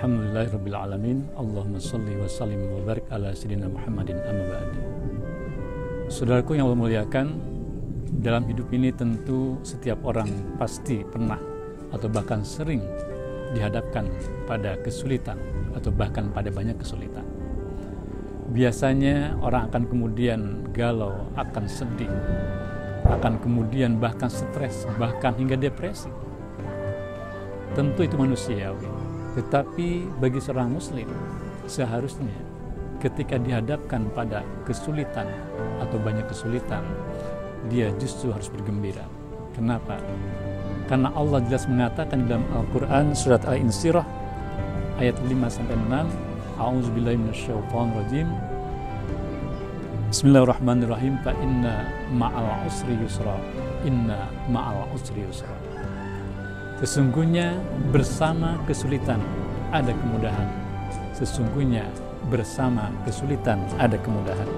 Alhamdulillahirabbil alamin. Allahumma shalli wa sallim wa barik ala sayyidina Muhammadin amma ba'd. Saudaraku yang Allah dalam hidup ini tentu setiap orang pasti pernah atau bahkan sering dihadapkan pada kesulitan atau bahkan pada banyak kesulitan. Biasanya orang akan kemudian galau, akan sedih, akan kemudian bahkan stres, bahkan hingga depresi. Tentu itu manusiawi. Tetapi bagi seorang muslim, seharusnya ketika dihadapkan pada kesulitan atau banyak kesulitan, dia justru harus bergembira. Kenapa? Karena Allah jelas mengatakan dalam Al-Quran surat Al-Insirah ayat 5 sampai 6, A'udzubillahi minasyaitonir Bismillahirrahmanirrahim fa inna ma'al usri yusra inna ma'al usri yusra Sesungguhnya bersama kesulitan ada kemudahan. Sesungguhnya bersama kesulitan ada kemudahan.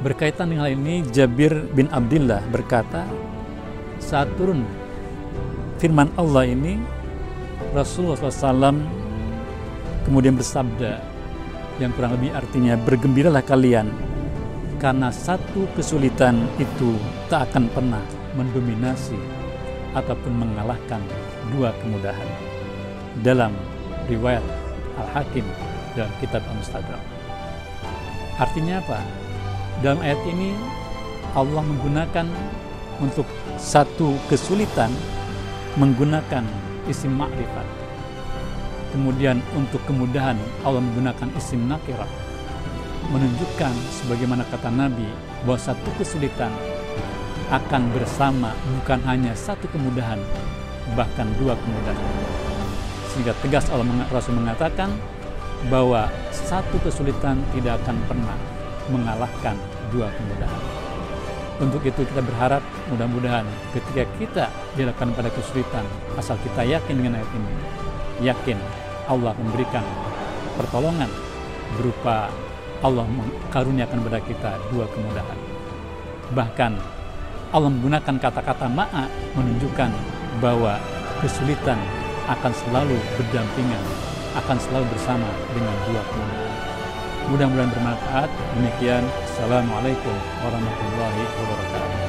Berkaitan dengan hal ini Jabir bin Abdullah berkata saat turun firman Allah ini Rasulullah SAW kemudian bersabda yang kurang lebih artinya bergembiralah kalian karena satu kesulitan itu tak akan pernah mendominasi ataupun mengalahkan dua kemudahan dalam riwayat Al-Hakim dalam kitab Al-Mustadrak. Artinya apa? Dalam ayat ini Allah menggunakan untuk satu kesulitan menggunakan isim ma'rifat Kemudian untuk kemudahan Allah menggunakan isim nakirah menunjukkan sebagaimana kata Nabi bahwa satu kesulitan akan bersama bukan hanya satu kemudahan bahkan dua kemudahan sehingga tegas Allah Rasul mengatakan bahwa satu kesulitan tidak akan pernah mengalahkan dua kemudahan untuk itu kita berharap mudah-mudahan ketika kita dilakukan pada kesulitan asal kita yakin dengan ayat ini yakin Allah memberikan pertolongan berupa Allah mengkaruniakan kepada kita dua kemudahan. Bahkan Allah menggunakan kata-kata ma'a menunjukkan bahwa kesulitan akan selalu berdampingan, akan selalu bersama dengan dua kemudahan. Mudah-mudahan bermanfaat. Demikian. Assalamualaikum warahmatullahi wabarakatuh.